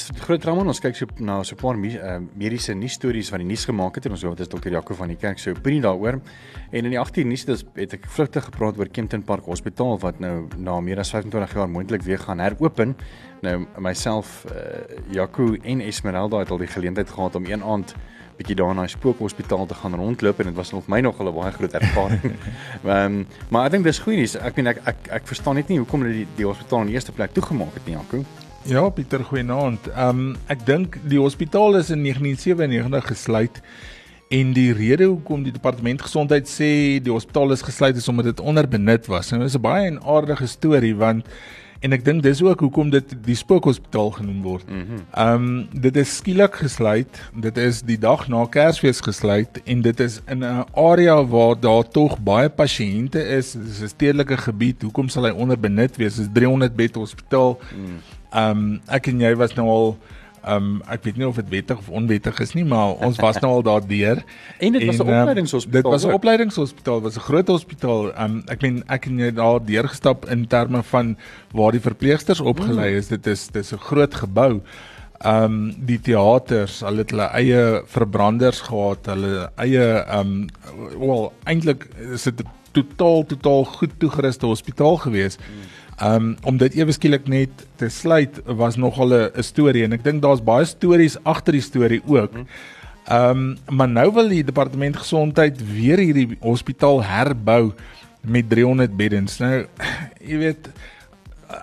Dis groot drama ons kyk so na so 'n paar uh, mediese nuus stories wat die nuus gemaak het en ons hoor wat is dokter Jaco van die kerk so opinie daaroor. En in die 18 nuus het, het ek vlugtig gepraat oor Kempton Park Hospitaal wat nou na meer as 25 jaar moontlik weer gaan heropen. Nou myself uh, Jaco en Esmeralda het al die geleentheid gehad om een aand bietjie daar na die spookhospitaal te gaan rondloop en dit was nog my nog 'n baie groot ervaring. um, maar ek dink dis goeie nuus. Ek meen ek, ek ek verstaan net nie hoekom hulle die, die hospitaal in die eerste plek toegemaak het nie, Jaco. Ja, Pieter, goeienaand. Ehm um, ek dink die hospitaal is in 1997 gesluit en die rede hoekom die departement gesondheid sê die hospitaal is gesluit is omdat dit onderbenut was. En dit is 'n baie aardige storie want en ek dink dis ook hoekom dit die spookhospitaal genoem word. Ehm um, dit is skielik gesluit. Dit is die dag na Kersfees gesluit en dit is in 'n area waar daar tog baie pasiënte is. Dit is 'n stedelike gebied. Hoekom sal hy onderbenut wees? Dit is 300 bed hospitaal. Mm. Ehm um, ek en jy was nou al ehm um, ek weet nie of dit wettig of onwettig is nie, maar ons was nou al daar deur. en dit was 'n ehm, opleidingshospitaal. Dit was 'n opleidingshospitaal, was 'n groot hospitaal. Ehm um, ek meen ek en jy daar deur gestap in terme van waar die verpleegsters opgelei is. Dit is dis 'n groot gebou. Ehm um, die teaters, hulle het hulle eie verbranders gehad, hulle eie ehm um, wel eintlik is dit totaal totaal goed toegeruste hospitaal gewees. Hmm. Um om dit ewe skielik net te sluit was nogal 'n storie en ek dink daar's baie stories agter die storie ook. Um maar nou wil die departement gesondheid weer hierdie hospitaal herbou met 300 beddens. Nou jy weet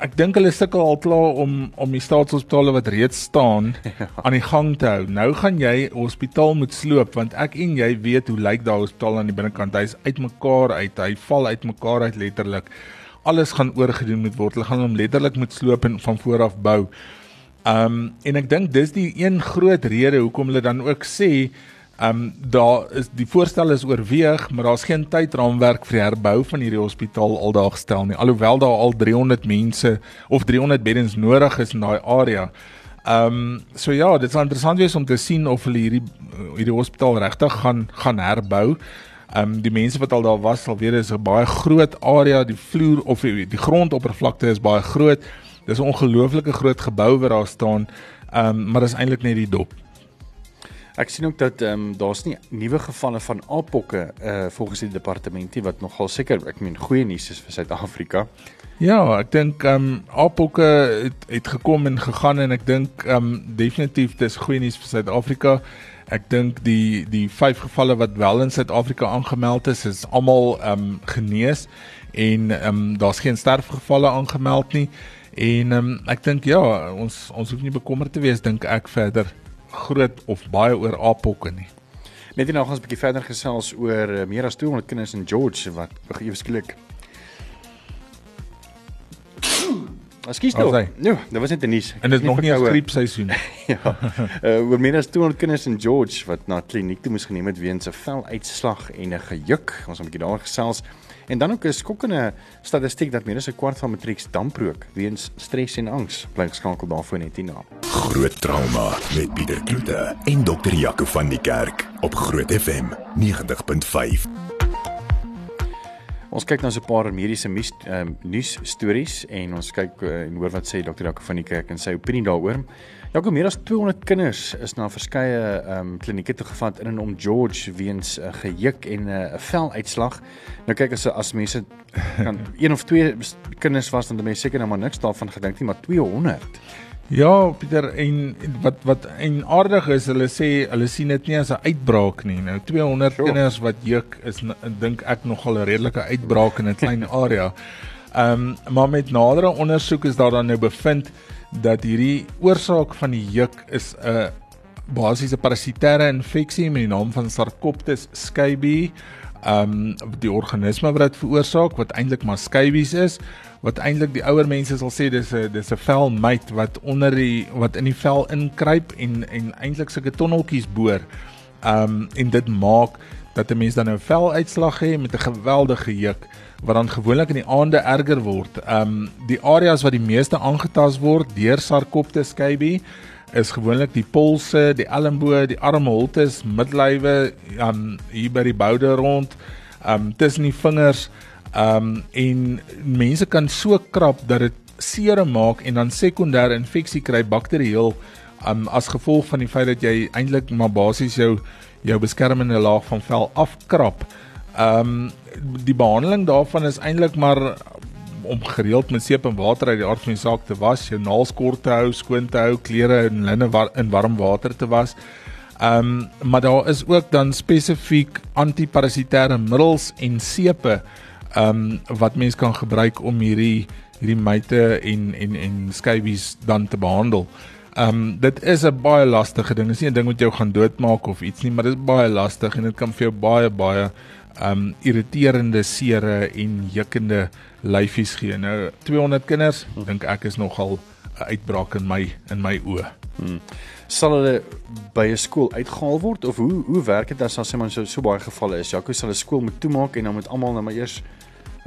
ek dink hulle sukkel al klaar om om die staatshospitale wat reeds staan ja. aan die gang te hou. Nou gaan jy hospitaal moet sloop want ek en jy weet hoe lyk daai hospitaal aan die binnekant. Hy's uitmekaar uit. Hy val uitmekaar uit letterlik alles gaan oorgedoen moet word. Hulle gaan hom letterlik moet sloop en van voor af bou. Um en ek dink dis die een groot rede hoekom hulle dan ook sê um daar is die voorstel is oorweeg, maar daar's geen tydraamwerk vir die herbou van hierdie hospitaal aldaag gestel nie. Alhoewel daar al 300 mense of 300 beddens nodig is in daai area. Um so ja, dit sal interessant wees om te sien of hulle hierdie hierdie hospitaal regtig gaan gaan herbou. Ehm um, die mense wat al daar was sal weet dis 'n baie groot area, die vloer of die, die grondoppervlakte is baie groot. Dis 'n ongelooflike groot gebou wat daar staan. Ehm um, maar dis eintlik net die dop. Ek sien ook dat ehm um, daar's nie nuwe gevalle van apokke uh volgens die departementie wat nogal seker ek meen goeie nuus is vir Suid-Afrika. Ja, ek dink ehm um, apokke het, het gekom en gegaan en ek dink ehm um, definitief dis goeie nuus vir Suid-Afrika. Ek dink die die vyf gevalle wat wel in Suid-Afrika aangemeld is, is almal ehm um, genees en ehm um, daar's geen sterfgevalle aangemeld nie. En ehm um, ek dink ja, ons ons hoef nie bekommerd te wees dink ek verder groot of baie oor apokke nie. Net nou gaan ons 'n bietjie verder gesels oor uh, meer as 200 kinders in George wat ewe skielik Ekskuus toe. Nou, dit was net 'n nuus. En dit is nog nie 'n griepseisoen nie. ja. Uh, oor meer as 200 kinders in George wat na kliniek toe moes geneem het weens 'n veluitslag en 'n gejuk. Ons het 'n bietjie daaroor gesels. En dan ook 'n skokkende statistiek dat meer as 'n kwart van matrieks damprook weens stres en angs. Bly geskakel daarvoor net hierna. Groot trauma met Pieter Kloete en dokter Jaco van die Kerk op Groot FM 90.5. Ons kyk nou so 'n paar mediese nuus um, nuus stories en ons kyk uh, en hoor wat sê dokter Jaco van die kerk en sy opinie daaroor. Jaco, meer as 200 kinders is na verskeie um, klinieke toe gevat in en om George weens 'n uh, gejuk en eh, 'n uh, veluitslag. Nou kyk as as mense kan een of twee kinders was dan mense seker nou maar niks daarvan gedink nie, maar 200. Ja, Pieter en wat wat en aardig is, hulle sê hulle sien dit nie as 'n uitbraak nie. Nou 200 sure. kinders wat juk is dink ek nogal 'n redelike uitbraak in 'n klein area. Ehm um, maar met nadere ondersoek is daar dan nou bevind dat hierdie oorsaak van die juk is 'n basiese parasitêre infeksie met die naam van Sarcoptes scabiei. Ehm um, die organisme wat dit veroorsaak wat eintlik maar scabies is wat eintlik die ouer mense sal sê dis 'n dis 'n velmyt wat onder die wat in die vel inkruip en en eintlik sulke tonneltjies boor. Um en dit maak dat 'n mens dan 'n veluitslag het met 'n geweldige juk wat dan gewoonlik in die aande erger word. Um die areas wat die meeste aangetast word deur sarkoptes skybie is gewoonlik die polse, die elmboë, die armholtes, midlywe, um hier by die boude rond, um tussen die vingers. Um en mense kan so krap dat dit seer maak en dan sekondêre infeksie kry bakterieël um, as gevolg van die feit dat jy eintlik maar basies jou jou beskermende laag van vel afkrap. Ehm um, die behandeling daarvan is eintlik maar om gereeld met seep en water uit die aard van die saak te was, jou naels kort te hou, skoon te hou, klere en linne war, in warm water te was. Ehm um, maar daar is ook dan spesifiek antiparasitêre middels en sepe ehm um, wat mens kan gebruik om hierdie hierdie myte en en en skybies dan te behandel. Ehm um, dit is 'n baie lastige ding. Dit is nie 'n ding wat jou gaan doodmaak of iets nie, maar dit is baie lastig en dit kan vir jou baie baie ehm um, irriterende sere en jukkende lyfies gee. Nou 200 kinders, dink ek is nogal 'n uitbraak in my in my oë. Hmm. Sal hulle by 'n skool uitgehaal word of hoe hoe werk dit as as iemand so so baie gevalle is? Jaco sal 'n skool moet toemaak en dan moet almal nou maar eers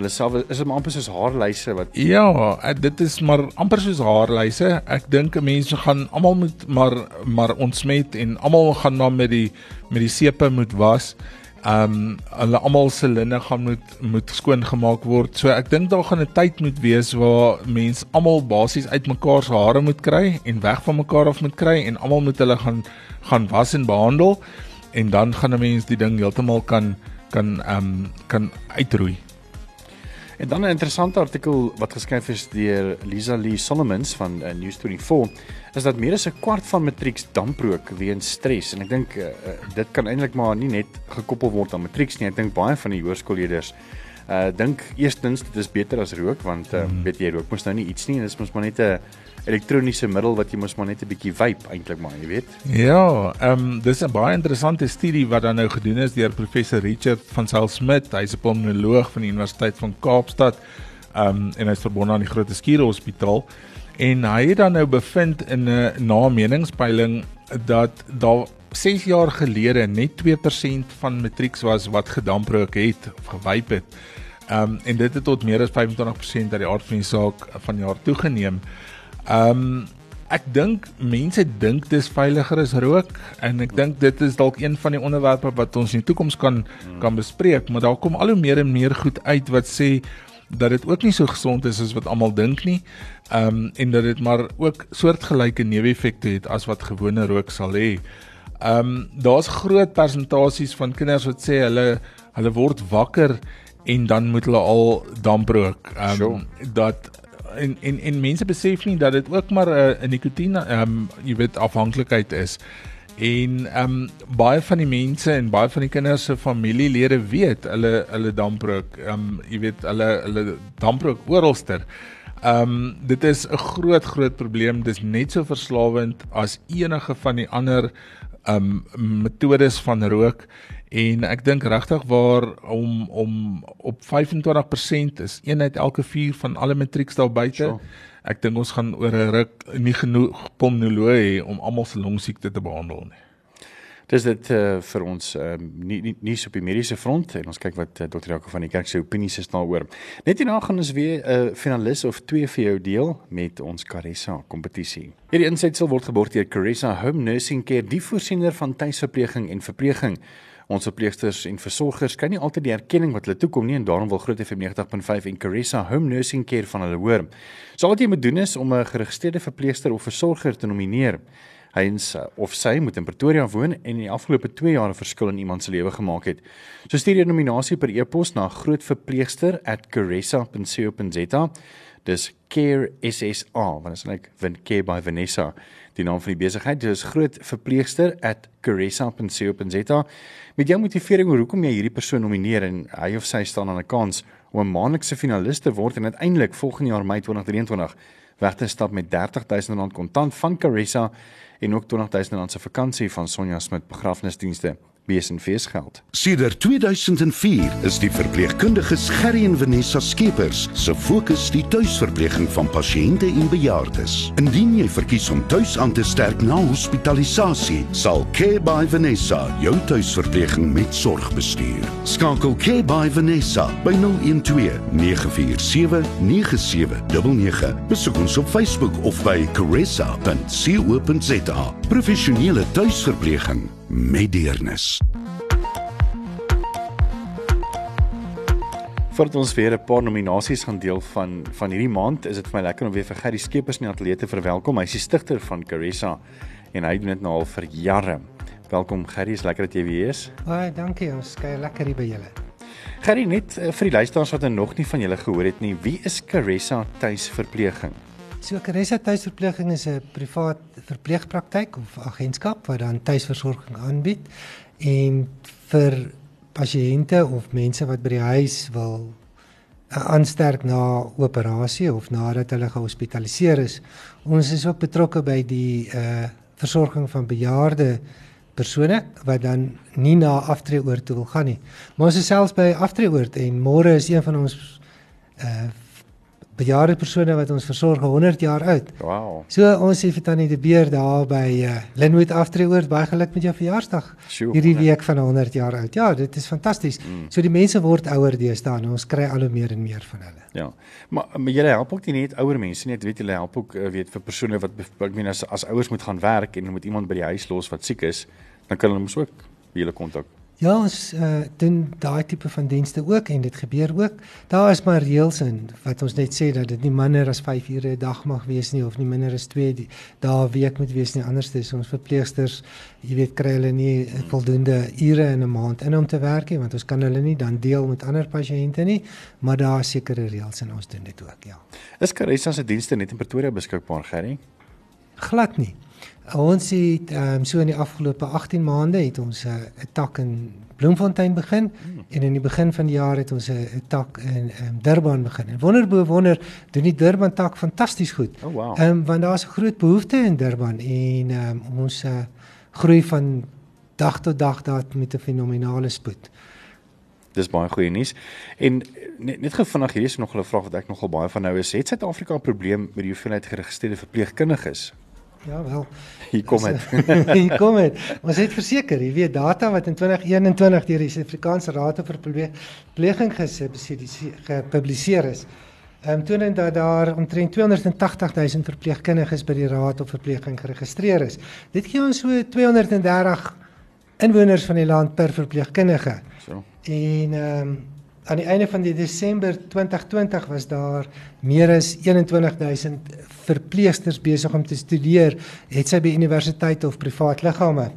Hulle self is dit amper soos haarlyse wat Ja, eh, dit is maar amper soos haarlyse. Ek dink mense gaan almal moet maar maar ontsmet en almal gaan dan met die met die sepe moet was. Ehm um, hulle almal se linne gaan moet moet skoon gemaak word. So ek dink daar gaan 'n tyd moet wees waar mense almal basies uitmekaar se hare moet kry en weg van mekaar af moet kry en almal moet hulle gaan gaan was en behandel en dan gaan 'n mens die ding heeltemal kan kan ehm um, kan uitroei. En dan 'n interessante artikel wat geskryf is deur Lisa Lee Solomons van uh, News 24 is dat meer as 'n kwart van matrieks damprook weens stres en ek dink uh, dit kan eintlik maar nie net gekoppel word aan matrieks nie. Ek dink baie van die hoërskoolleerders uh dink eerstens dit is beter as rook want uh, mm. weet jy rook mos nou nie iets nie en dit is mos maar net 'n elektroniese middel wat jy mos maar net 'n bietjie vape eintlik maar, jy weet. Ja, ehm um, dis 'n baie interessante studie wat dan nou gedoen is deur professor Richard van Sail Smith, hy's 'n pulmonoloog van die Universiteit van Kaapstad. Ehm um, en hy's verbonde aan die Groot Skure Hospitaal en hy het dan nou bevind in 'n na-meningspeiling dat daar 6 jaar gelede net 2% van matrieks was wat gedamprook het of gewyp het. Ehm um, en dit het tot meer as 25% uit die aard van die saak van jaar toegeneem. Ehm um, ek dink mense dink dis veiliger as rook en ek dink dit is dalk een van die onderwerpe wat ons in die toekoms kan kan bespreek, maar daar kom al hoe meer en meer goed uit wat sê dat dit ook nie so gesond is as wat almal dink nie. Ehm um, en dat dit maar ook soortgelyke neeweffekte het as wat gewone rook sal hê. Ehm um, daar's groot persentasies van kinders wat sê hulle hulle word wakker en dan moet hulle al damp rook. Ehm um, sure. dat en en en mense besef nie dat dit ook maar 'n uh, nikotien ehm um, jy weet afhanklikheid is. En ehm um, baie van die mense en baie van die kinders se familielede weet hulle hulle damprook. Ehm um, jy weet hulle hulle damprook oralster. Ehm um, dit is 'n groot groot probleem. Dis net so verslawend as enige van die ander ehm um, metodes van rook En ek dink regtig waar om om op 25% is een uit elke 4 van alle matrieks daar buite. Sure. Ek dink ons gaan oor 'n ruk nie genoeg pulmonoloë hê om almal se longsiekte te behandel nie. Dis dit uh, vir ons uh, nie nie nie op die mediese front en ons kyk wat uh, dokter Jaco van die kerk se opinies is daaroor. Net hierna gaan ons weer 'n uh, finalis of twee vir jou deel met ons Caressa kompetisie. Hierdie insetsel word geborg deur Caressa Home Nursing Care, die voorsiener van tuisverpleging en verpleging. Ons verpleegsters en versorgers kry nie altyd die erkenning wat hulle toekom nie en daarom wil Groot FM 90.5 en Caressa Home Nursing Care van hulle hoor. So wat jy moet doen is om 'n geregistreerde verpleegster of versorger te nomineer. Hy ens of sy moet in Pretoria woon en in die afgelope 2 jaar 'n verskil in iemand se lewe gemaak het. So stuur 'n nominasie per e-pos na grootverpleegster@caressa.co.za. Dis Care SSA, want dit is like Vin Care by Vanessa die naam van die besigheid. Dit is groot verpleegster@caressa.co.za. Met jou motivering oor hoekom jy hierdie persoon nomineer en hy of sy staan aan 'n kans om 'n maandelikse finalis te word en uiteindelik volgende jaar Mei 2023 weg te stap met R30000 kontant van Caressa en ook R20000 se vakansie van Sonja Smit begrafnisdienste besenfees geld. Sedert 2004 is die verpleegkundiges Gerry en Vanessa Skeepers se fokus die tuisverpleging van pasiënte en bejaardes. Indien jy verkies om tuis aan te sterk na hospitalisasie, sal Care by Vanessa jou tuisverpleging met sorg bestuur. Skakel Care by Vanessa by 012 947 9799. Besoek ons op Facebook of by caressa.co.za. Professionele tuisverpleging met deernis. Voordat ons weer 'n paar nominasies gaan deel van van hierdie maand, is dit vir my lekker om weer vir Gerry Skeepers in die ateljee te verwelkom. Hy is die stigter van Caressa en hy doen dit nou al vir jare. Welkom Gerry, is lekker dat jy weer is. Baie dankie, ons kuier lekker hier by julle. Gerry, net uh, vir die luisteraars wat nog nie van julle gehoor het nie, wie is Caressa tuisverpleging? So Caressa tuisverpleging is 'n privaat verpleegpraktyk of agentskap wat dan tuisversorging aanbied en vir pasiënte of mense wat by die huis wil aansterk na operasie of nadat hulle gehospitaliseer is. Ons is ook betrokke by die uh versorging van bejaarde persone wat dan nie na aftreeoord toe wil gaan nie. Maar ons is selfs by aftreeoord en môre is een van ons uh bejaarde persone wat ons versorg 100 jaar oud. Wow. So ons sê vir Tannie De Beer daar by uh, Linwood Aftreeoord baie geluk met jou verjaarsdag. Sjoe. Hierdie week van 100 jaar oud. Ja, dit is fantasties. Mm. So die mense word ouer deesdae en ons kry al hoe meer en meer van hulle. Ja. Maar, maar julle help ook nie net ouer mense nie, weet julle help ook uh, weet vir persone wat ek meen as as ouers moet gaan werk en moet iemand by die huis los wat siek is, dan kan hulle mos ook by julle kontak. Ja, ons uh, doen daai tipe van dienste ook en dit gebeur ook. Daar is maar reëls in wat ons net sê dat dit nie minder as 5 ure 'n dag mag wees nie of nie minder as 2 dae 'n week moet wees nie. Anders is ons verpleegsters, jy weet, kry hulle nie voldoende ure in 'n maand in om te werk nie, want ons kan hulle nie dan deel met ander pasiënte nie, maar daar is sekere reëls en ons doen dit ook, ja. Is Caressa se dienste net in Pretoria beskikbaar, Gerry? Glad nie. Ons het ehm um, so in die afgelope 18 maande het ons 'n uh, tak in Bloemfontein begin hmm. en in die begin van die jaar het ons 'n tak in um, Durban begin. En wonderbo wonder doen die Durban tak fantasties goed. Oh wow. Ehm um, want daar's 'n groot behoefte in Durban en ehm um, ons uh, groei van dag tot dag daar met 'n fenominale spoed. Dis baie goeie nuus. En net net gou vinnig hier is nog 'n vraag wat ek nogal baie van nou is. Het Suid-Afrika 'n probleem met die hoeveelheid geregistreerde verpleegkundiges? Ja wel. Hier kom dit. Hier kom dit. Ons het verseker, jy weet data wat in 2021 deur die Suid-Afrikaanse Raad vir Verpleging gepubliseer is. Ehm um, toon dat daar omtrent 280 000 verpleegkundiges by die Raad vir Verpleging geregistreer is. Dit gee ons so 230 inwoners van die land per verpleegkundige. So. En ehm um, aan die einde van die Desember 2020 was daar meer as 21000 verpleegsters besig om te studeer, het sy by universiteite of privaat liggame.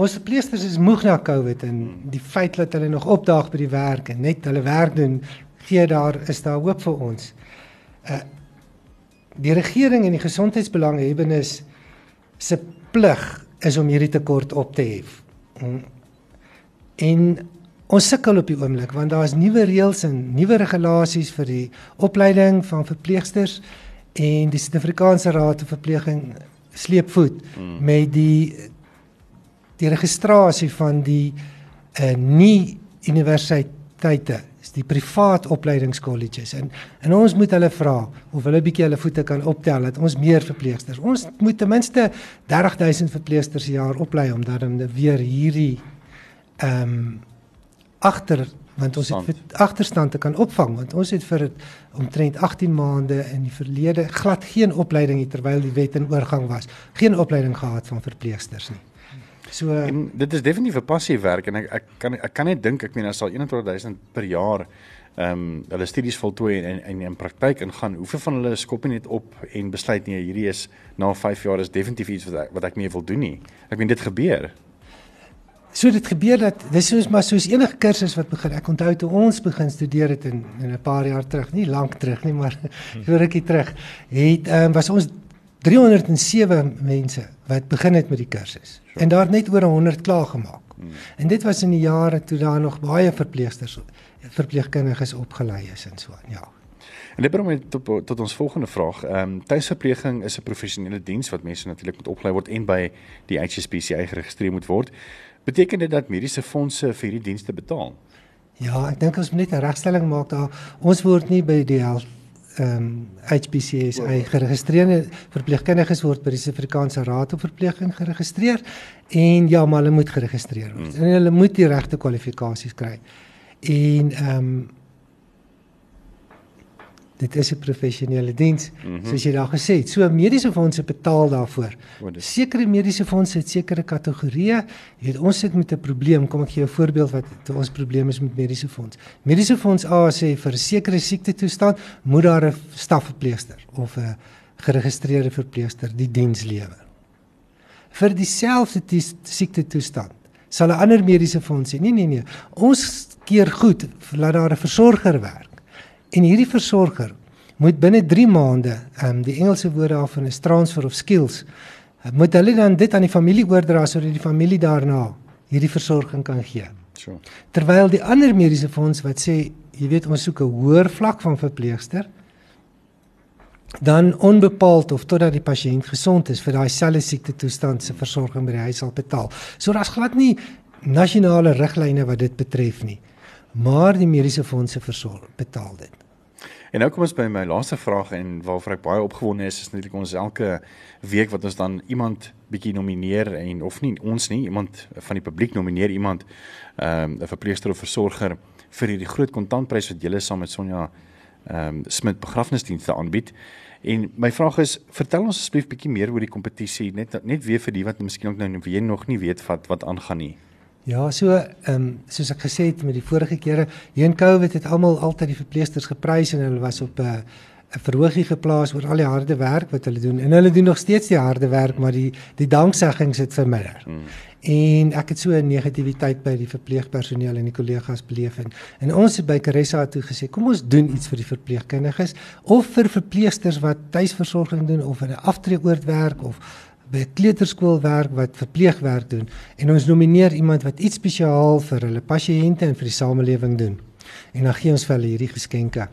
Ons verpleegsters is moeg na COVID en die feit dat hulle nog opdaag by die werk en net hulle werk doen, gee daar is daar hoop vir ons. Uh die regering en die gesondheidsbelanghebbers se plig is om hierdie tekort op te hef. En Ons sukkel op die oomblik want daar is nuwe reëls en nuwe regulasies vir die opleiding van verpleegsters en die Suid-Afrikaanse Raad vir Verpleging sleep voet hmm. met die die registrasie van die uh, nie universiteite is die privaat opleidingskolleges en en ons moet hulle vra of hulle bietjie hulle voete kan optel dat ons meer verpleegsters ons moet ten minste 30000 verpleegsters per jaar oplei om dan weer hierdie ehm um, agter want ons het vir agterstand te kan opvang want ons het vir omtrent 18 maande in die verlede glad geen opleiding terwyl die wet in oorgang was geen opleiding gehad van verpleegsters nie. So en dit is definitief 'n passief werk en ek ek kan ek kan net dink ek meen as al 21000 per jaar ehm um, hulle studies voltooi en en in praktyk ingaan hoeveel van hulle skop net op en besluit nee hierdie is na 5 jaar is definitief iets wat ek, wat ek nie wil doen nie? Ek meen dit gebeur So dit gebeur dat dis soos maar soos enige kursus wat begin. Ek onthou toe ons begin studeer het in in 'n paar jaar terug, nie lank terug nie, maar so rukkie terug, het ehm um, was ons 307 mense wat begin het met die kursus. Sure. En daar net oor 100 klaar gemaak. Hmm. En dit was in die jare toe daar nog baie verpleegsters verpleegkundiges opgelei is en so aan. Ja. En dit bring my tot tot ons volgende vraag. Ehm um, tuisverpleging is 'n professionele diens wat mense natuurlik moet opgelei word en by die HSPCA geregistreer moet word. Beteken dit dat mediese fondse vir hierdie dienste betaal? Ja, ek dink ons moet net 'n regstelling maak daar. Ons word nie by die ehm um, HPCSA geregistreerde verpleegkundiges word by die Suid-Afrikaanse Raad op Verpleging geregistreer en ja, maar hulle moet geregistreer word. Hmm. En hulle moet die regte kwalifikasies kry. En ehm um, dit is 'n professionele diens mm -hmm. soos jy daar gesê het. So mediese fondse betaal daarvoor. Sekere mediese fondse het sekere kategorieë. Jy weet ons sit met 'n probleem. Kom ek gee jou 'n voorbeeld wat ons probleem is met mediese fonds. Mediese fonds A sê vir 'n sekere siekte toestand moet daar 'n stafverpleegster of 'n geregistreerde verpleegster die diens lewer. Vir dieselfde siekte toestand sal 'n ander mediese fonds sê nee nee nee. Ons keer goed laat daar 'n versorger werk. En hierdie versorger moet binne 3 maande, ehm um, die Engelse woord daarvan is transfer of skills, moet hulle dan dit aan die familie oordra sodat die familie daarna hierdie versorging kan gee. So. Terwyl die ander mediese fonds wat sê, jy weet ons soek 'n hoër vlak van verpleegster dan onbepaald of totdat die pasiënt gesond is vir daai selfde siekte toestand se versorging by die huis sal betaal. So daar's glad nie nasionale riglyne wat dit betref nie. Maar die mediese fondse versorg betaal dit. En nou kom ons by my laaste vraag en waarvoor ek baie opgewonde is, is natuurlik ons elke week wat ons dan iemand bietjie nomineer en of nie ons nie, iemand van die publiek nomineer iemand ehm um, 'n verpleegster of versorger vir hierdie groot kontantprys wat julle saam met Sonja ehm um, Smit begrafnisdienste aanbied. En my vraag is, vertel ons asseblief bietjie meer oor die kompetisie, net net weer vir die wat miskien ook nou weer nog nie weet wat wat aangaan nie. Ja, so ehm um, soos ek gesê het met die vorige kere, hier in Covid het almal altyd die verpleegsters geprys en hulle was op 'n uh, 'n verhoogie geplaas oor al die harde werk wat hulle doen. En hulle doen nog steeds die harde werk, maar die die dankseggings het verminder. Hmm. En ek het so 'n negativiteit by die verpleegpersoneel en die kollegas beleef en, en ons het by Caressa toe gesê, kom ons doen iets vir die verpleegkundiges of vir verpleegsters wat tuisversorging doen of in 'n aftreeoord werk of by 'n kleuterskool werk wat verpleegwerk doen en ons nomineer iemand wat iets spesiaal vir hulle pasiënte en vir die samelewing doen. En dan gee ons vir hulle hierdie geskenke.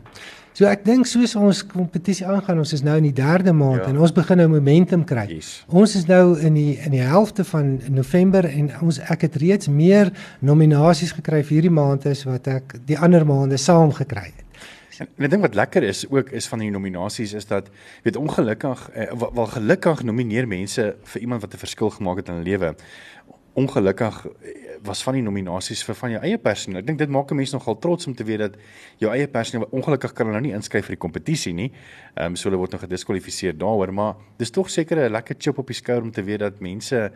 So ek dink soos ons kompetisie aangaan, ons is nou in die 3de maand ja. en ons begin nou momentum kry. Yes. Ons is nou in die in die helfte van November en ons ek het reeds meer nominasies gekry vir hierdie maand as wat ek die ander maande saam gekry het. En ek dink wat lekker is ook is van die nominasies is dat weet ongelukkig eh, wel gelukkig nomineer mense vir iemand wat 'n verskil gemaak het in hulle lewe. Ongelukkig eh, was van die nominasies vir van jou eie personeel. Ek dink dit maak 'n mens nogal trots om te weet dat jou eie personeel ongelukkig kan nou nie inskryf vir die kompetisie nie. Ehm um, so hulle word nog gediskwalifiseer daaroor, maar dis tog seker 'n lekker chip op die skouer om te weet dat mense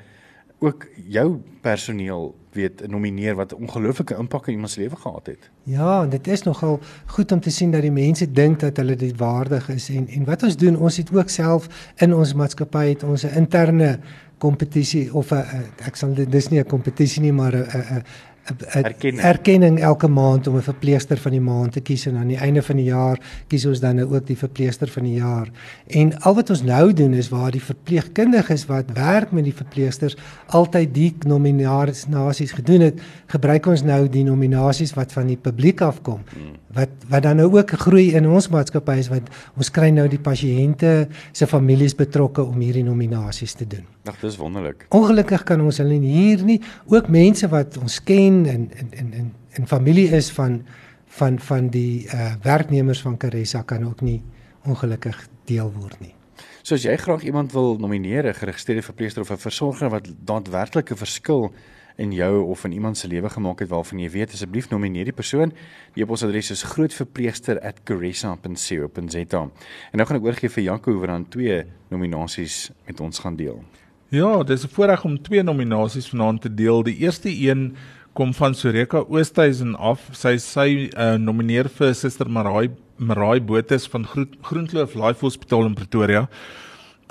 ook jou personeel weet nomineer wat 'n ongelooflike impak in iemand se lewe gehad het. Ja, dit is nogal goed om te sien dat die mense dink dat hulle dit waardig is en en wat ons doen, ons het ook self in ons maatskappy het ons 'n interne kompetisie of 'n ek sal dit dis nie 'n kompetisie nie, maar 'n 'n erkenning. erkenning elke maand om 'n verpleegster van die maand te kies en aan die einde van die jaar kies ons dan nou ook die verpleegster van die jaar. En al wat ons nou doen is waar die verpleegkundiges wat werk met die verpleegsters altyd die nominasies gedoen het, gebruik ons nou die nominasies wat van die publiek afkom. Hmm. Wat wat dan nou ook groei in ons maatskappy is wat ons kry nou die pasiënte se families betrokke om hierdie nominasies te doen. Ag, dis wonderlik. Ongelukkig kan ons hulle hier nie, ook mense wat ons ken en en en en en familie is van van van die uh werknemers van Caressa kan ook nie ongelukkig deel word nie. So as jy graag iemand wil nomineer, 'n geregistreerde verpleegster of 'n versorger wat daadwerklik 'n verskil in jou of in iemand se lewe gemaak het waarvan jy weet asseblief nomineer die persoon. Die e-posadres is grootverpleegster@caressa.co.za. En nou gaan ek oorgee vir Janko oor dan twee nominasies met ons gaan deel. Ja, dis 'n voorreg om twee nominasies vanaand te deel. Die eerste een kom van Soreka Oosthuizen af. Sy sy uh, nomineer vir Suster Marai Marai Botes van Gro Groenkloof Life Hospital in Pretoria.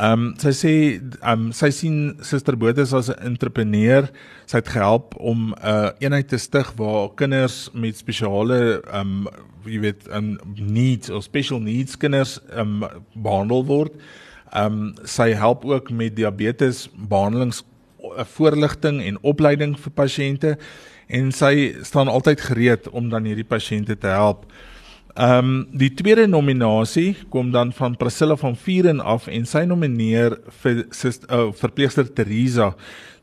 Ehm um, sy sê ehm um, sy sien Suster Botes as 'n entrepreneur. Sy het gehelp om 'n uh, eenheid te stig waar kinders met spesiale ehm um, jy weet um, needs of special needs kinders ehm um, behandel word. Ehm um, sy help ook met diabetes behandelings eh, voorligting en opleiding vir pasiënte en sy staan altyd gereed om dan hierdie pasiënte te help. Ehm um, die tweede nominasie kom dan van Priscilla van Vieren af en sy nomineer vir uh, verpleegster Teresa.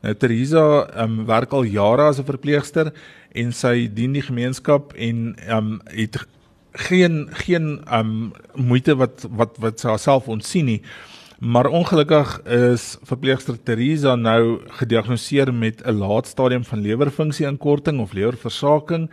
Nou Teresa ehm um, werk al jare as 'n verpleegster en sy dien die gemeenskap en ehm um, het geen geen ehm um, moeite wat wat wat sy haarself ontsien nie. Maar ongelukkig is verpleegster Teresa nou gediagnoseer met 'n laat stadium van lewerfunksieinkorting of lewerversaking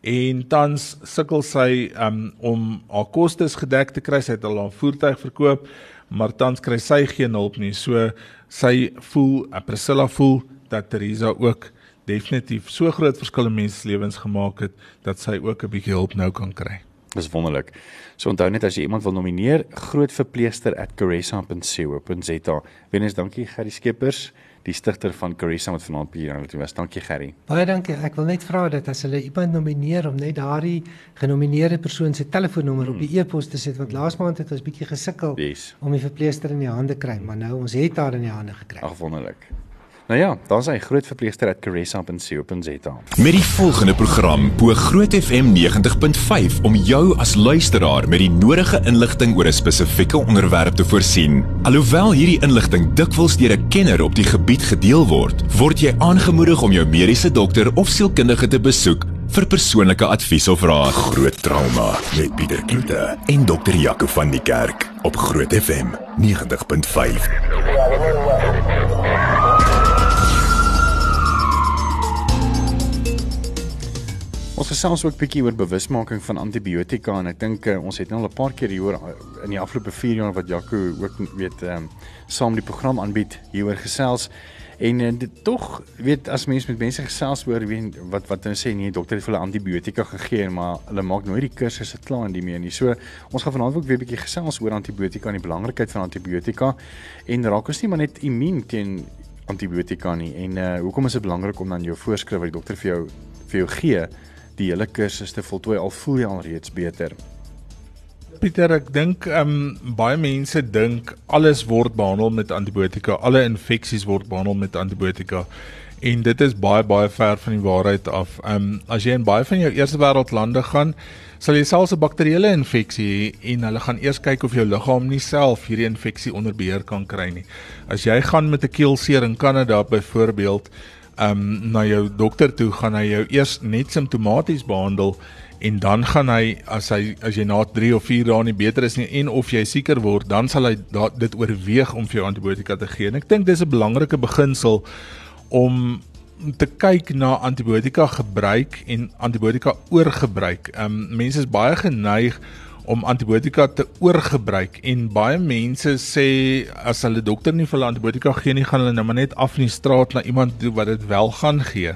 en tans sukkel sy um, om haar kostes gedek te kry. Sy het al haar voertuig verkoop, maar tans kry sy geen hulp nie. So sy voel, uh, Priscilla voel dat Teresa ook definitief so groot verskil in mense se lewens gemaak het dat sy ook 'n bietjie hulp nou kan kry. Dis wonderlik. So onthou net as jy iemand wil nomineer, grootverpleester@caressa.co.za. Wenes dankie Gerry Skeepers die stigter van Carissa wat vanaand hier aan toe was. Dankie Gerry. Baie dankie. Ek wil net vra dat as hulle iemand nomineer om net daardie genomineerde persoon se telefoonnommer hmm. op die e-pos te sit want laas maand het ons bietjie gesukkel yes. om die verpleester in die hande kry, maar nou ons het haar in die hande gekry. Ag wonderlik. Nou ja, daar's hy groot verpleegster at caressa.co.za. Met die volgende program bo Groot FM 90.5 om jou as luisteraar met die nodige inligting oor 'n spesifieke onderwerp te voorsien. Alhoewel hierdie inligting dikwels deur 'n kenner op die gebied gedeel word, word jy aangemoedig om jou mediese dokter of sielkundige te besoek vir persoonlike advies of raad. Groot trauma met Pieter Kloete en dokter Jaco van die Kerk op Groot FM 90.5. Ons gesels ook bietjie oor bewusmaking van antibiotika en ek dink uh, ons het nou al 'n paar keer hieroor uh, in die afgelope 4 jaar wat Jaco ook weet ehm um, saam die program aanbied hieroor gesels. En uh, dit tog weet as mense met mense gesels oor weet wat wat hulle sê nee dokter het vir hulle antibiotika gegee maar hulle maak nooit die kursusse klaar in die meer nie. So ons gaan vanaand ook weer 'n bietjie gesels oor antibiotika en die belangrikheid van antibiotika. En raak ons nie maar net immuun teen antibiotika nie. En uh, hoekom is dit belangrik om dan jou voorskrif wat die dokter vir jou vir jou gee die hele kursus te voltooi al voel jy al reeds beter. Pieter, ek dink ehm um, baie mense dink alles word behandel met antibiotika, alle infeksies word behandel met antibiotika. En dit is baie baie ver van die waarheid af. Ehm um, as jy in baie van jou eerste wêreld lande gaan, sal jy selfs 'n bakterieële infeksie hê en hulle gaan eers kyk of jou liggaam nie self hierdie infeksie onder beheer kan kry nie. As jy gaan met 'n keelseer in Kanada byvoorbeeld, um na jou dokter toe gaan hy jou eers net simptomaties behandel en dan gaan hy as hy as jy na 3 of 4 dae nie beter is nie en of jy sieker word dan sal hy da, dit oorweeg om vir jou antibiotika te gee. En ek dink dis 'n belangrike beginsel om te kyk na antibiotika gebruik en antibiotika oorgebruik. Um mense is baie geneig om antibiotika te oorgebruik en baie mense sê as hulle dokter nie vir hulle antibiotika gee nie gaan hulle nou maar net af in die straat na iemand toe wat dit wel gaan gee.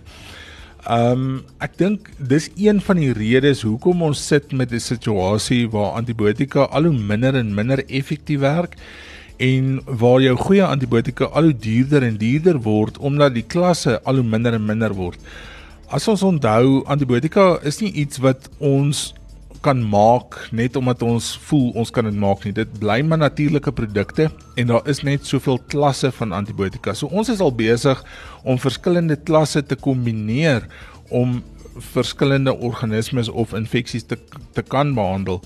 Ehm um, ek dink dis een van die redes hoekom ons sit met 'n situasie waar antibiotika al hoe minder en minder effektief werk en waar jou goeie antibiotika al hoe duurder en duurder word omdat die klasse al hoe minder en minder word. As ons onthou antibiotika is nie iets wat ons kan maak net omdat ons voel ons kan dit maak nie. Dit bly maar natuurlike produkte en daar is net soveel klasse van antibiotika. So ons is al besig om verskillende klasse te kombineer om verskillende organismes of infeksies te te kan behandel.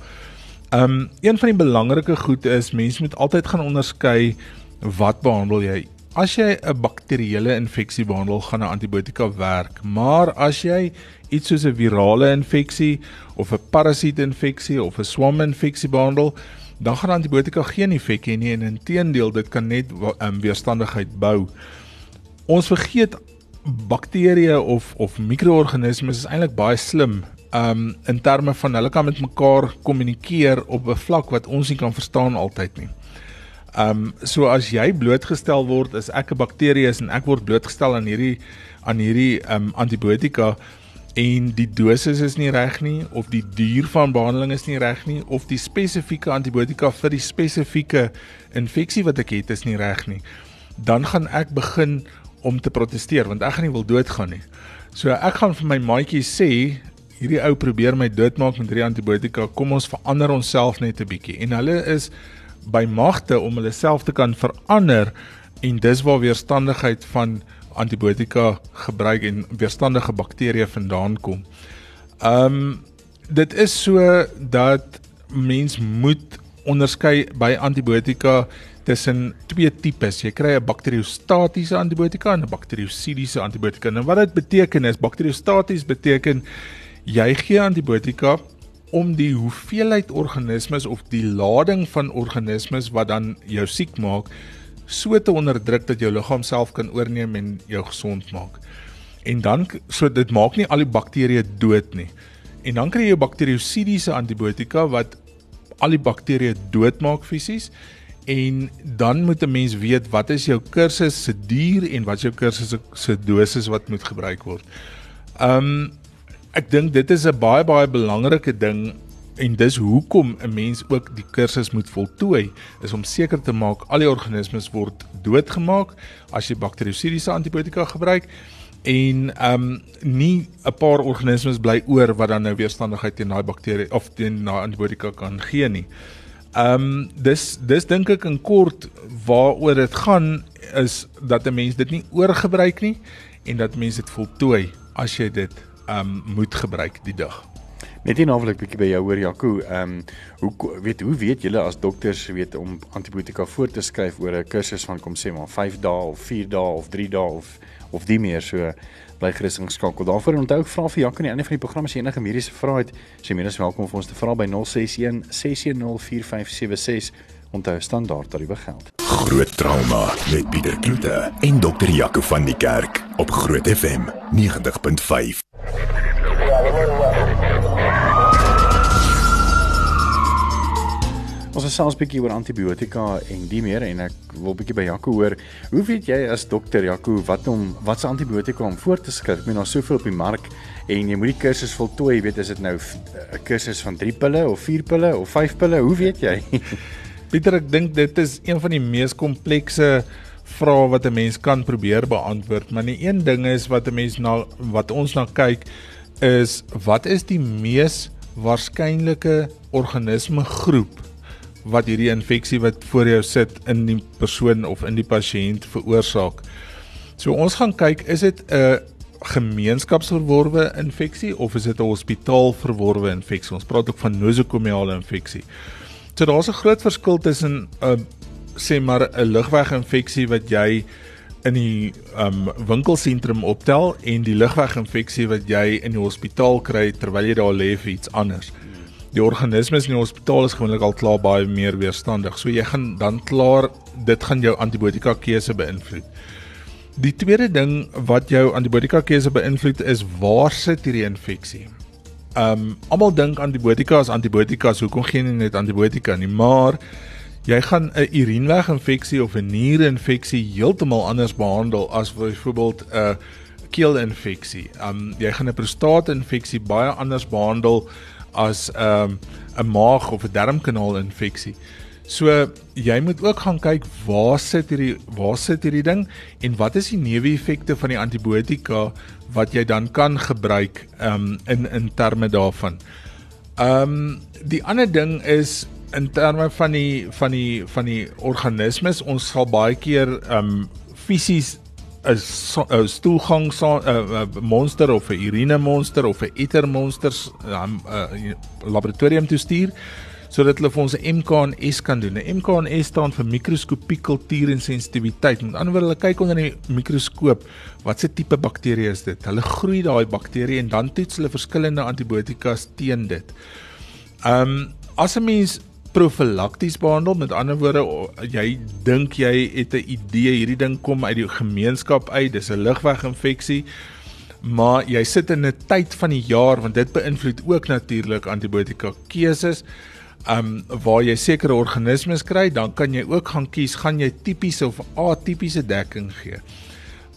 Um een van die belangrike goed is mense moet altyd gaan onderskei wat behandel jy As jy 'n bakterieële infeksie behandel, gaan 'n antibiotika werk. Maar as jy iets soos 'n virale infeksie of 'n parasiete infeksie of 'n swaminfeksie behandel, dan gaan antibiotika geen effek hê nie en inteendeel dit kan net um, weerstandigheid bou. Ons vergeet bakterieë of of mikroorganismes is eintlik baie slim um in terme van hulle kan met mekaar kommunikeer op 'n vlak wat ons nie kan verstaan altyd nie. Ehm um, so as jy blootgestel word as ek 'n bakterie is en ek word blootgestel aan hierdie aan hierdie ehm um, antibiotika en die dosis is nie reg nie of die duur van behandeling is nie reg nie of die spesifieke antibiotika vir die spesifieke infeksie wat ek het is nie reg nie dan gaan ek begin om te proteseer want ek gaan nie wil doodgaan nie. So ek gaan vir my maatjie sê hierdie ou probeer my doodmaak met hierdie antibiotika kom ons verander onsself net 'n bietjie en hulle is by magte om hulle self te kan verander en dis waar weerstandigheid van antibiotika gebruik en weerstandige bakterieë vandaan kom. Um dit is so dat mens moet onderskei by antibiotika tussen twee tipes. Jy kry 'n bakteriostatiese antibiotika en 'n bakteriosidiese antibiotika. Nou wat dit beteken is bakteriostaties beteken jy gee antibiotika om die hoeveelheid organismes of die lading van organismes wat dan jou siek maak so te onderdruk dat jou liggaam self kan oorneem en jou gesond maak. En dan so dit maak nie al die bakterieë dood nie. En dan kry jy bakteriosidiese antibiotika wat al die bakterieë doodmaak fisies en dan moet 'n mens weet wat is jou kursus se duur en wat is jou kursus se dosis wat moet gebruik word. Um ek dink dit is 'n baie baie belangrike ding en dis hoekom 'n mens ook die kursus moet voltooi is om seker te maak al die organismes word doodgemaak as jy bakteriosidiese antibiotika gebruik en ehm um, nie 'n paar organismes bly oor wat dan nou weerstandigheid teen daai bakterie of teen daai antibiotika kan gee nie. Ehm um, dis dis dink ek in kort waaroor dit gaan is dat 'n mens dit nie oorgebruik nie en dat mense dit voltooi as jy dit um, moet gebruik die dag. Net hier naweek bietjie by jou hoor Jaco, ehm um, hoe weet hoe weet julle as dokters weet om antibiotika voor te skryf oor 'n kursus van kom sê maar 5 dae of 4 dae of 3 dae of of die meer so bly gerus ingeskakel. Daarvoor onthou ek vra vir Jaco aan die einde van die program as jy enige mediese vrae het, jy meer as welkom vir ons te vra by 061 610 4576 onthou standaard tariewe geld. Groot trauma met Pieter Kloete en dokter Jaco van die Kerk op Groot FM 90.5. Ons het selfs bietjie oor antibiotika en die meer en ek wil bietjie by Jaco hoor. Hoe weet jy as dokter Jaco wat om wat se antibiotika om voor te skryf? Ek meen daar's soveel op die mark en jy moet die kursus voltooi, weet is dit nou 'n kursus van 3 pille of 4 pille of 5 pille? Hoe weet jy? Pieter, ek dink dit is een van die mees komplekse vrae wat 'n mens kan probeer beantwoord, maar die een ding is wat 'n mens na wat ons na kyk is wat is die mees waarskynlike organisme groep wat hierdie infeksie wat voor jou sit in die persoon of in die pasiënt veroorsaak. So ons gaan kyk, is dit 'n gemeenskapsverworwe infeksie of is dit 'n hospitaalverworwe infeksie? Ons praat ook van nosokomiale infeksie. So daar's 'n groot verskil tussen 'n sê maar 'n lugweginfeksie wat jy in die um winkelsentrum optel en die lugweginfeksie wat jy in die hospitaal kry terwyl jy daar lê vir iets anders die organismes in die hospitaal is gewoonlik al klaar baie meer weerstandig. So jy gaan dan klaar dit gaan jou antibiotika keuse beïnvloed. Die tweede ding wat jou antibiotika keuse beïnvloed is waar sit hierdie infeksie. Um almal dink antibiotika is antibiotika, so hoekom gee jy net antibiotika nie? Maar jy gaan 'n urineweginfeksie of 'n nierinfeksie heeltemal anders behandel as byvoorbeeld 'n keelinfeksie. Um jy gaan 'n prostaatinfeksie baie anders behandel as 'n um, 'n maag of 'n darmkanaal infeksie. So jy moet ook gaan kyk waar sit hierdie waar sit hierdie ding en wat is die neeweffekte van die antibiotika wat jy dan kan gebruik um, in in terme daarvan. Ehm um, die ander ding is in terme van die van die van die organismes ons sal baie keer ehm um, fisies 'n so, stoelgang so, 'n monster of 'n urine monster of 'n eter monsters um, laboratorium toe stuur sodat hulle vir ons 'n MKNS kan doen. 'n MKNS staan vir mikroskopie kultuur en sensitiwiteit. Met ander woorde, hulle kyk onder die mikroskoop watse tipe bakterie is dit. Hulle groei daai bakterie en dan toets hulle verskillende antibiotikas teen dit. Ehm um, as 'n mens profylakties behandel. Met ander woorde, jy dink jy het 'n idee hierdie ding kom uit die gemeenskap uit, dis 'n lugweginfeksie. Maar jy sit in 'n tyd van die jaar want dit beïnvloed ook natuurlik antibiotika keuses. Um waar jy sekere organismes kry, dan kan jy ook gaan kies, gaan jy tipiese of atipiese dekking gee.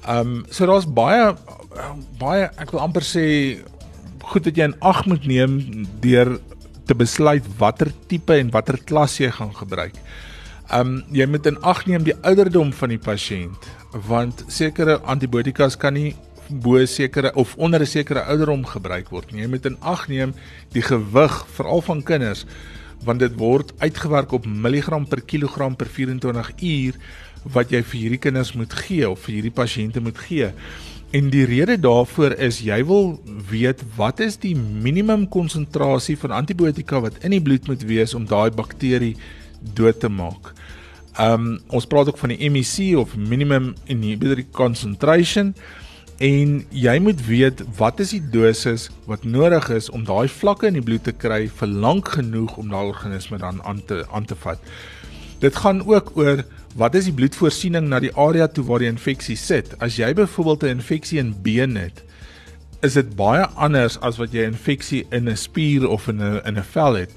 Um so daar's baie baie ek wil amper sê goed dat jy in ag moet neem deur te besluit watter tipe en watter klas jy gaan gebruik. Um jy moet in ag neem die ouderdom van die pasiënt want sekere antibiotikas kan nie bo sekere of onder 'n sekere ouderdom gebruik word nie. Jy moet in ag neem die gewig veral van kinders want dit word uitgewerk op milligram per kilogram per 24 uur wat jy vir hierdie kinders moet gee of vir hierdie pasiënte moet gee. En die rede daarvoor is jy wil weet wat is die minimum konsentrasie van antibiotika wat in die bloed moet wees om daai bakterie dood te maak. Um ons praat ook van die MEC of minimum inhibitory concentration en jy moet weet wat is die dosis wat nodig is om daai vlakke in die bloed te kry vir lank genoeg om daai organisme dan aan te aan te vat. Dit gaan ook oor wat is die bloedvoorsiening na die area toe waar die infeksie sit? As jy byvoorbeeld 'n infeksie in been het, is dit baie anders as wat jy 'n infeksie in 'n spier of in 'n in 'n vel het.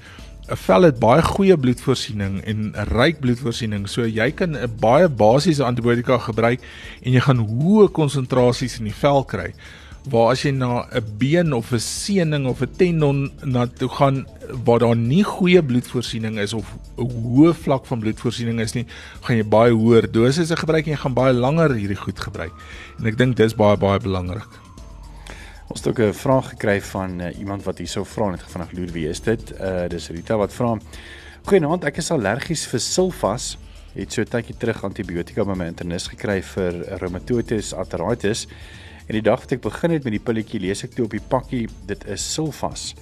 'n Vel het baie goeie bloedvoorsiening en 'n ryk bloedvoorsiening, so jy kan 'n baie basiese antibiotika gebruik en jy gaan hoë konsentrasies in die vel kry waar as jy na 'n been of 'n seëning of 'n tendon na toe gaan waar daar nie goeie bloedvoorsiening is of 'n hoë vlak van bloedvoorsiening is nie, gaan jy baie hoër dosisse gebruik en jy gaan baie langer hierdie goed gebruik. En ek dink dis baie baie belangrik. Ons het ook 'n vraag gekry van uh, iemand wat hierso vra net vanaand loer wie is dit? Uh dis Rita wat vra. Goeienaand, ek is allergies vir sulfas. Het so 'n tydjie terug antibiotika by my internis gekry vir reumatoïdes arteritis. En die dag wat ek begin het met die pilletjie, lees ek toe op die pakkie, dit is sulfas.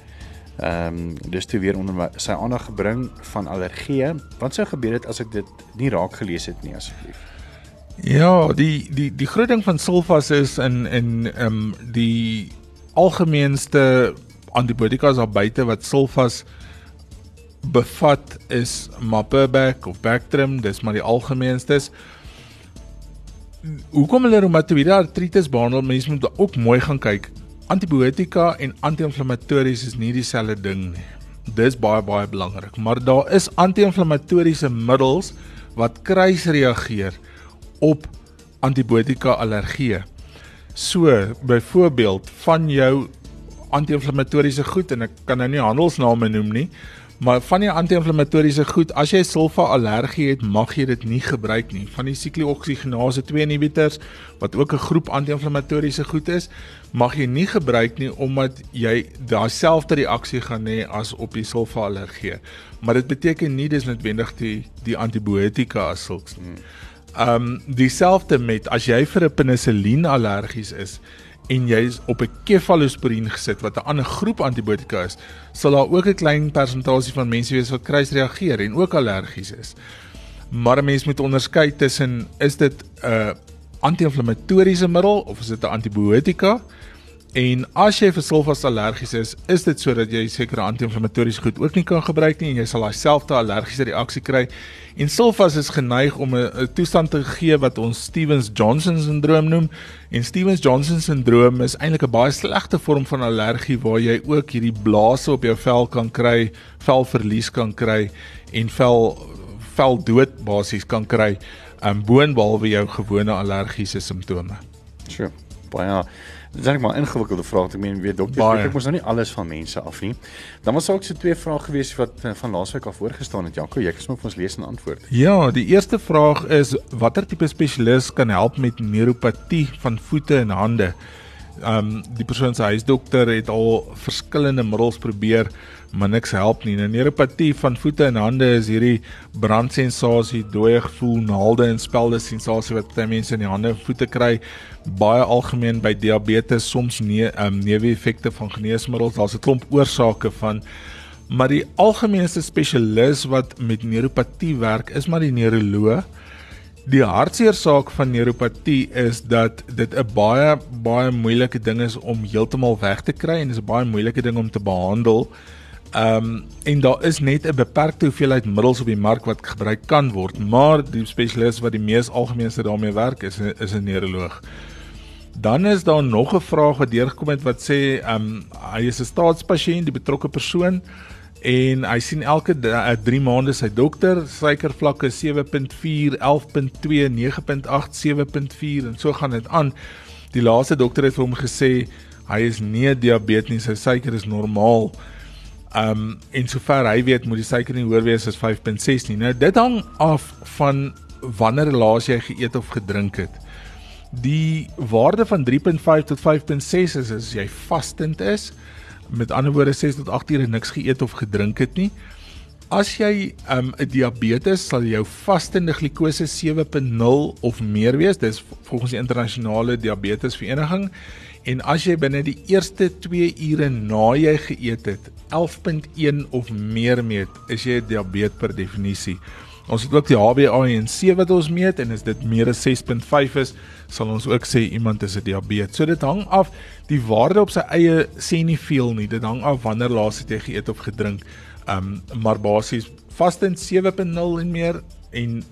Ehm um, dis toe weer onder my, sy aandag gebring van allergie. Wat sou gebeur het as ek dit nie raak gelees het nie asseblief? Ja, die die die groot ding van sulfas is in in ehm um, die algemeenste antibiotika daar buite wat sulfas bevat is Maperback of Bactrim, dis maar die algemeenstes hoekom hulle reumatoïde artritis behandel, mense moet ook mooi gaan kyk. Antibiotika en anti-inflammatories is nie dieselfde ding nie. Dis baie baie belangrik, maar daar is anti-inflammatoriese middels wat kruisreageer op antibiotika allergie. So, byvoorbeeld van jou anti-inflammatoriese goed en ek kan nou nie handelsname noem nie, Maar van die anti-inflammatoriese goed, as jy sulfa allergie het, mag jy dit nie gebruik nie. Van die siklooksigenase 2 inhibitors wat ook 'n groep anti-inflammatoriese goed is, mag jy nie gebruik nie omdat jy daai selfde reaksie gaan hê as op die sulfa allergie. Maar dit beteken nie dis noodwendig die die antibiotika as sulks nie. Ehm um, dieselfde met as jy vir 'n penicillin allergies is, en jy is op 'n kefalosporin gesit wat 'n ander groep antibiotika is, sal daar ook 'n klein persentasie van mense wees wat kruisreageer en ook allergies is. Maar 'n mens moet onderskei tussen is dit 'n anti-inflammatoriese middel of is dit 'n antibiotika? En as jy vir sulfas allergies is, is dit sodat jy sekere anti-inflammatoriese goed ook nie kan gebruik nie en jy sal daai selfde allergiese reaksie kry. En sulfas is geneig om 'n toestand te gee wat ons Stevens-Johnson sindroom noem. En Stevens-Johnson sindroom is eintlik 'n baie slegte vorm van allergie waar jy ook hierdie blaase op jou vel kan kry, velverlies kan kry en vel vel dood basies kan kry, um, boonbehalwe jou gewone allergiese simptome. Sure. Baie Dis net maar 'n ingewikkelde vraag. Ek meen weet dokters, weet ek mos nou nie alles van mense af nie. Dan was ook so twee vrae gewees wat eh, van laasweek af voorgestaan het. Jaco, jy kan sommer vir ons lees en antwoord. Ja, die eerste vraag is watter tipe spesialis kan help met neuropatie van voete en hande? Ehm um, die persoon se huisdokter het al verskillende middels probeer maar niks help nie. nou, Neuropatie van voete en hande is hierdie brandsensasie, dooie gevoel, naalde en spelde sensasie wat baie mense in die hande en voete kry. Baie algemeen by diabetes, soms nee, um, neeweffekte van geneesmiddels. Daar's 'n klomp oorsake van maar die algemeenste spesialis wat met neuropatie werk is maar die neuroloog. Die hartseer saak van neuropatie is dat dit 'n baie baie moeilike ding is om heeltemal weg te kry en dit is 'n baie moeilike ding om te behandel. Ehm um, en daar is net 'n beperkte hoeveelheid middels op die mark wat gebruik kan word, maar die spesialis wat die mees algemeenste daarmee werk is is 'n neuroloog. Dan is daar nog 'n vraag wat deurgekom het wat sê ehm um, hy is 'n staatspasiënt, die betrokke persoon en hy sien elke 3 uh, maande sy dokter, suikervlakke 7.4, 11.2, 9.8, 7.4 en so gaan dit aan. Die laaste dokter het vir hom gesê hy is nie diabetes nie, sy suiker is normaal. Um en sover hy weet moet die suiker nie hoër wees as 5.6 nie. Nou dit hang af van wanneer laas jy geëet of gedrink het. Die waarde van 3.5 tot 5.6 is as jy vastend is. Met ander woorde 6 tot 8 ure niks geëet of gedrink het nie. as jy um, 'n um, diabetes sal jou vastende glikose 7.0 of meer wees. Dis volgens die internasionale diabetesvereniging. En as jy binne die eerste 2 ure na jy geëet het 11.1 of meer meet, is jy 'n diabetes per definisie. Ons het ook die HbA1c wat ons meet en as dit meer as 6.5 is, sal ons ook sê iemand is 'n diabetes. So dit hang af die waarde op sy eie sê nie veel nie. Dit hang af wanneer laas het jy geëet of gedrink. Um maar basies vasten 7.0 en meer en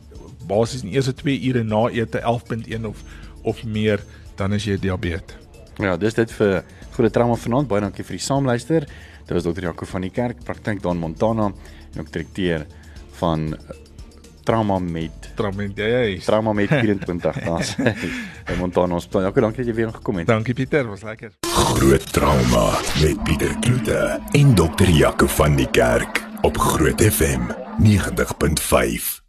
basies in eerste 2 ure na ete 11.1 of of meer dan is jy diabetes. Ja, dis dit vir groot trauma vanaand. Baie dankie vir die saamluister. Dit was dokter Jaco van die kerk, praktyk daar in Montana ook direkteur van trauma met trauma met jy trauma met 24 daas in Montana Hospitaal. Ja, dankie dat jy weer gekom het. Dankie Pieter, was lekker. Groot trauma met Pieter Kloete en dokter Jaco van die kerk op Groot FM 90.5.